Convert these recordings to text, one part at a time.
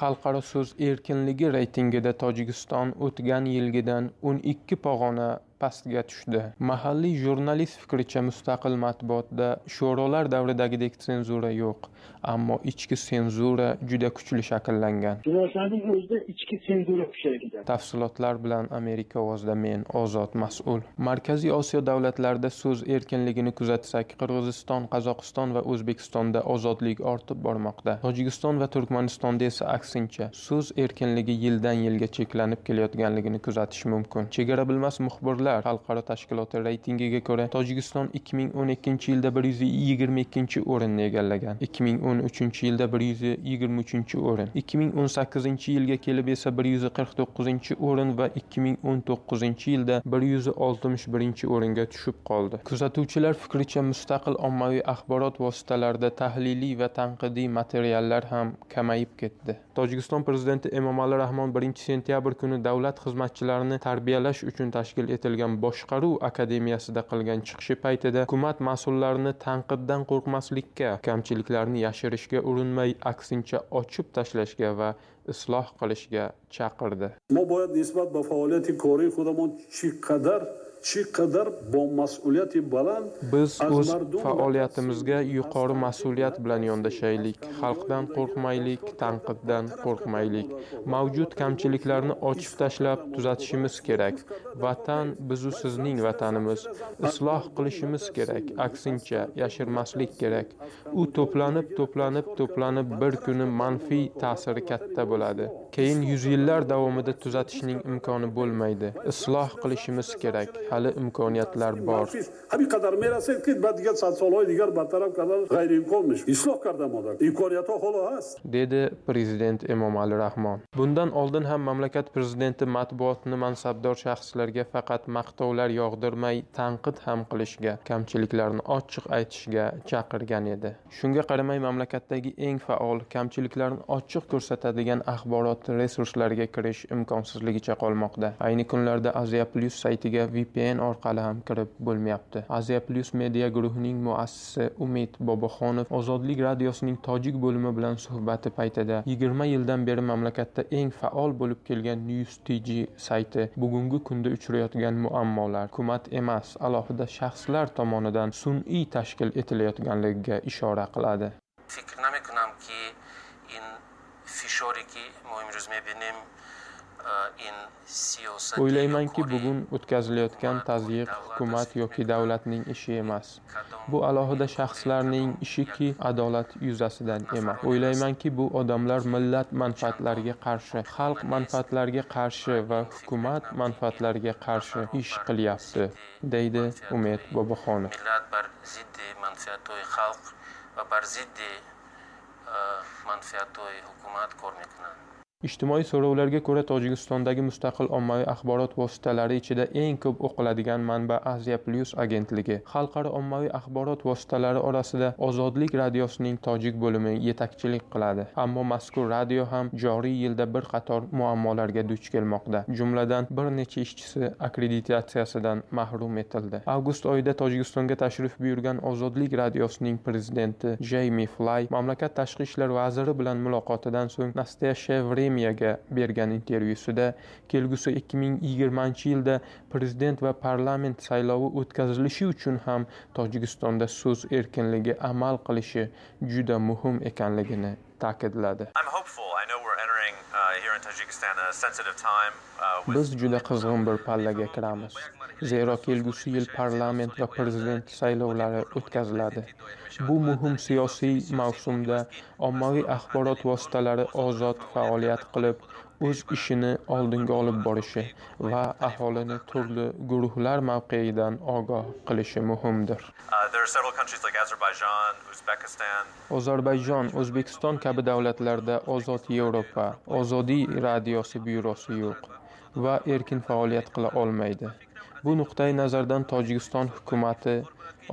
xalqaro so'z erkinligi reytingida tojikiston o'tgan yilgidan o'n ikki pog'ona pastga tushdi. Mahalliy jurnalist fikricha mustaqil matbuotda sho'rolar davridagidek senzura yo'q ammo ichki senzura juda kuchli shakllangan. Jurnalistlarning o'zida ichki senzura kuchaygan. tafsilotlar bilan amerika ovozida men ozod mas'ul. Markaziy osiyo davlatlarida so'z erkinligini kuzatsak qirg'iziston qozog'iston va o'zbekistonda ozodlik ortib bormoqda. Tojikiston va turkmanistonda esa aksincha so'z erkinligi yildan yilga cheklanib kelayotganligini kuzatish mumkin. Chegara bilmas muxbirlar xalqaro tashkiloti reytingiga ko'ra tojikiston 2012 yilda 122 o'rinni egallagan. 2013 yilda 123 o'rin. 2018 yilga kelib esa 149 o'rin va 2019 yilda 161 o'ringa tushib qoldi. Kuzatuvchilar fikricha mustaqil ommaviy axborot vositalarida tahliliy va tanqidiy materiallar ham kamayib ketdi. Tojikiston prezidenti emomali rahmon 1 sentyabr kuni davlat xizmatchilarini tarbiyalash uchun tashkil etilgan. Boshqaruv akademiyasida qilgan chiqishi paytida hukumat mas'ullarini tanqiddan qo'rqmaslikka kamchiliklarni yashirishga urinmay aksincha ochib tashlashga va isloh qilishga chaqirdi. biz o'z faoliyatimizga yuqori mas'uliyat bilan yondashaylik. xalqdan qo'rqmaylik tanqiddan qo'rqmaylik. mavjud kamchiliklarni ochib tashlab tuzatishimiz kerak. vatan bizu sizning vatanimiz. isloh qilishimiz kerak. aksincha yashirmaslik kerak. U to'planib to'planib to'planib bir kuni manfiy ta'siri katta bo'ladi. keyin yuz yillar davomida tuzatishning imkoni bo'lmaydi. Isloh qilishimiz kerak. hali imkoniyatlar bor. Dedi prezident emomali rahmon bundan oldin ham mamlakat prezidenti matbuotni mansabdor shaxslarga faqat maqtovlar yog'dirmay tanqid ham qilishga kamchiliklarni ochiq aytishga chaqirgan edi. Shunga qaramay mamlakatdagi eng faol kamchiliklarni ochiq ko'rsatadigan axborot resurslariga kirish imkonsizligicha qolmoqda. Ayni kunlarda asia plus saytiga vpn orqali ham kirib bo'lmayapti asia plus media guruhining muassisi umid boboxonov ozodlik radiosining tojik bo'limi bilan suhbati paytida 20 yildan beri mamlakatda eng faol bo'lib kelgan news tg sayti bugungi kunda uchrayotgan muammolar hukumat emas alohida shaxslar tomonidan sun'iy tashkil etilayotganligiga ishora qiladi فکر نمی کنم که این فشاری که ما امروز میبینیم این سیاست o'ylaymanki bugun o'tkazilayotgan tazyiq hukumat yoki davlatning ishi emas. bu alohida shaxslarning ishiki adolat yuzasidan emas. o'ylaymanki bu odamlar millat manfaatlariga qarshi xalq manfaatlariga qarshi va hukumat manfaatlariga qarshi ish qilyapti deydi umid boboxonov va бар ijtimoiy so'rovlarga ko'ra tojikistondagi mustaqil ommaviy axborot vositalari ichida eng ko'p o'qiladigan manba asia plyus agentligi. Xalqaro ommaviy axborot vositalari orasida ozodlik radiosining tojik bo'limi yetakchilik qiladi. Ammo mazkur radio ham joriy yilda bir qator muammolarga duch kelmoqda. Jumladan bir necha ishchisi akkreditatsiyasidan mahrum etildi. Avgust oyida tojikistonga tashrif buyurgan ozodlik radiosining prezidenti jeymi flay mamlakat tashqi ishlar vaziri bilan muloqotidan so'ng nastasha время vremyaga bergan intervyusida kelgusi 2020 yilda prezident va parlament saylovi o'tkazilishi uchun ham tojikistonda so'z erkinligi amal qilishi juda muhim ekanligini ta'kidladi. Uh, uh, biz juda qizg'in bir pallaga kiramiz zero kelgusi yil parlament va prezident saylovlari o'tkaziladi. Bu muhim siyosiy mavsumda ommaviy axborot vositalari ozod faoliyat qilib o'z ishini oldinga olib borishi va aholini turli guruhlar mavqeidan ogoh qilishi muhimdir. Uh, ozarbayjon o'zbekiston kabi davlatlarda ozod yevropa ozodiy radiosi byurosi yo'q va erkin faoliyat qila olmaydi bu nuqtai nazardan tojikiston hukumati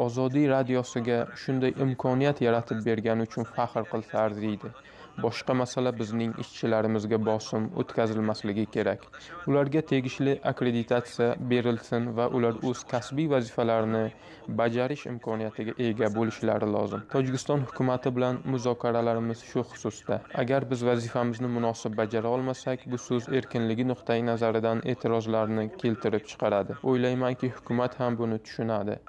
ozodiy radiosiga shunday imkoniyat yaratib bergani uchun faxr qilsa arziydi boshqa masala bizning ishchilarimizga bosim o'tkazilmasligi kerak. Ularga tegishli akkreditatsiya berilsin va ular o'z kasbiy vazifalarini bajarish imkoniyatiga ega bo'lishlari lozim. Tojikiston hukumati bilan muzokaralarimiz shu xususda. Agar biz vazifamizni munosib bajara olmasak bu so'z erkinligi nuqtai nazaridan e'tirozlarni keltirib chiqaradi. O'ylaymanki hukumat ham buni tushunadi.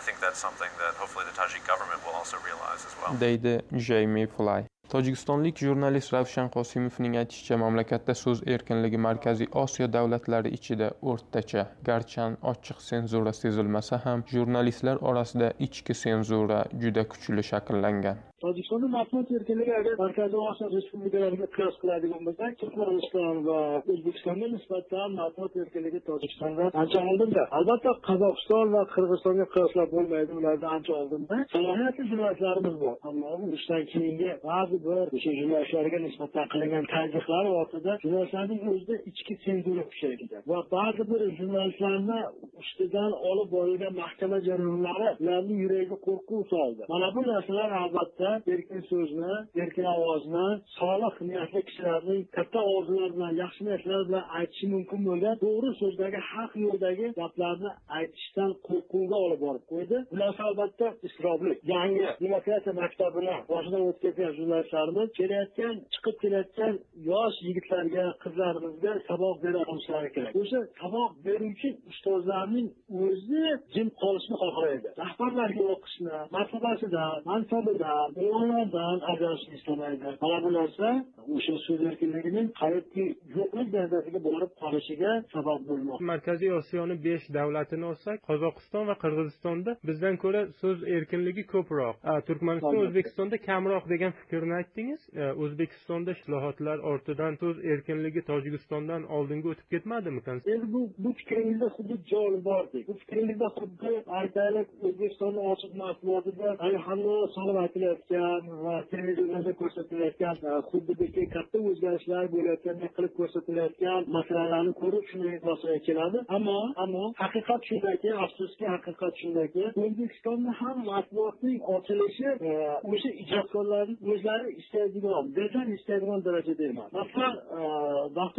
I think that's something that hopefully the Tajik government will also realize as well. deydi jeymi fly tojikistonlik jurnalist ravshan qosimovning aytishicha mamlakatda so'z erkinligi markaziy osiyo davlatlari ichida o'rtacha garchan ochiq senzura sezilmasa ham jurnalistlar orasida ichki senzura juda kuchli shakllangan. Tojikistonda matbuot erkinligi agar markaziy osiyo respublikalariga qiyos qiladigan bo'lsak turkmaniston va o'zbekistonga nisbatan matbuot erkinligi tojikistonda ancha oldinda. Albatta qozog'iston va qirg'izistonga qiyoslab bo'lmaydi ulardan ancha oldinda. Salohiyatli jurnalistlarimiz bor. Ammo urushdan keyingi ba'zi bir o'sha jurnalistlarga nisbatan qilingan tanqidlar ortida jurnalistlarning o'zida ichki senzura kuchaygan va ba'zi bir jurnalistlarni ustidan olib borilgan mahkama jarayonlari ularni yuragiga qo'rquv soldi. Mana bu narsalar albatta erkin so'zni erkin ovozni solih niyatli kishilarning katta orzular bilan yaxshi niyatlar bilan aytishi mumkin bo'lgan to'g'ri so'zdagi haq yo'ldagi gaplarni aytishdan qo'rquvga olib borib qo'ydi. Bular albatta isroblik yangi demokratiya maktabini boshidan o'tkazgan jurnalistlarimiz kelayotgan chiqib kelayotgan yosh yigitlarga qizlarimizga saboq bera olishlari kerak. O'sha saboq beruvchi ustozlarning o'zi jim qolishni xohlaydi. Rahbarlarga o'qishni martabasidan mansabidan o'g'illardan ajrashishni istamaydi. Mana bu narsa o'sha so'z erkinligining qariybki yo'qlik darajasiga borib qolishiga sabab bo'lmoqda. Markaziy osiyoni besh davlatini olsak qozog'iston va qirg'izistonda bizdan ko'ra so'z erkinligi ko'proq. Turkmaniston o'zbekistonda kamroq degan fikrni aytdingiz e, o'zbekistonda islohotlar ortidan so'z erkinligi tojikistondan oldinga o'tib ketmadimi? Endi bu bu fikringizda xuddi joni bordek bu fikringizda xuddi aytaylik o'zbekistonni ochiq matbuotida hamma solib aytilayotgan va televizorlarda ko'rsatilayotgan e, xuddi bizga katta o'zgarishlar bo'layotgandek qilib ko'rsatilayotgan masalalarni ko'rib shunday xulosaga keladi. Ammo ammo haqiqat shundaki afsuski haqiqat shundaki o'zbekistonda ham matbuotning ochilishi e, o'sha ijodkorlarni o'zlari istədiyim, gözəl istədiyim dərəcədə deyiləm. Baxın,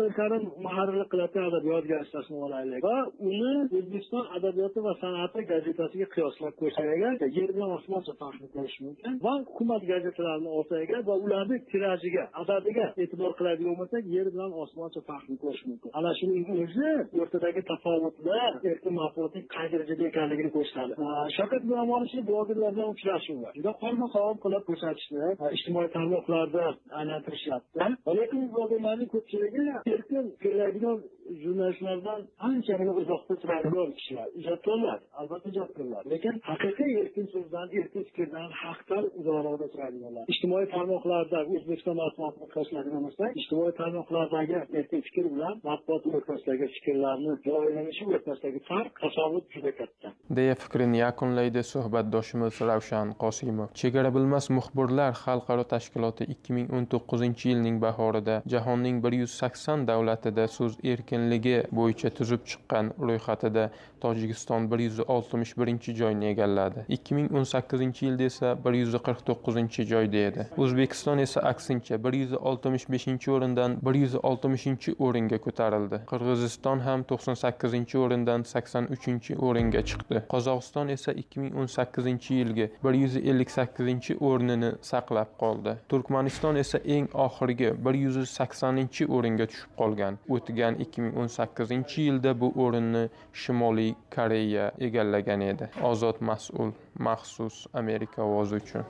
e, karim muharrirlik qilayotgan adabiyot gazetasini olaylik va uni o'zbekiston adabiyoti va san'ati gazetasiga qiyoslab ko'rsak agar yer bilan osmoncha farqni qilish mumkin. Va hukumat gazetalarini olsak agar va ularni tirajiga adadiga e'tibor qiladigan bo'lsak yer bilan osmoncha farqni qilish mumkin. Ana shuning o'zi o'rtadagi tafovutlar erkin matbuotning qay darajada ekanligini ko'rsatadi. Shavkat miromonovich blogerlar bilan uchrashuvi juda qorma qovoq qilib ko'rsatishdi ijtimoiy tarmoqlarda aylantirishyapti. Lekin blogerlarning ko'pchiligi erkin keladigan jurnalistlardan anchagina uzoqda turadigan kishilar ijodkorlar albatta ijodkorlar. Lekin haqiqiy erkin so'zdan erkin fikrdan haqdan uzoqroqda turadiganlar ijtimoiy tarmoqlarda o'zbekiston matbuotini qiyosladigan bo'lsak ijtimoiy tarmoqlardagi erkin fikr bilan matbuot o'rtasidagi fikrlarni joylanishi o'rtasidagi farq tasovvur juda katta. Deya fikrini yakunlaydi suhbatdoshimiz ravshan qosimov. Chegara bilmas muxbirlar xalqaro tashkiloti 2019 yilning bahorida jahonning 180 davlatida so'z erkinligi bo'yicha tuzib chiqqan ro'yxatida tojikiston 161 joyni egalladi. 2018 yilda esa 149 joyda edi. O'zbekiston esa aksincha 165 o'rindan 160 o'ringa ko'tarildi. Qirg'iziston ham 98 o'rindan 83 o'ringa chiqdi. Qozog'iston esa 2018 yilgi 158 o'rnini saqlab qoldi. Turkmaniston esa eng oxirgi 180 o'ringa tushib qolgan. O'tgan 2018 yilda bu o'rinni shimoliy koreya egallagan edi. Ozod mas'ul maxsus amerika ovozi uchun.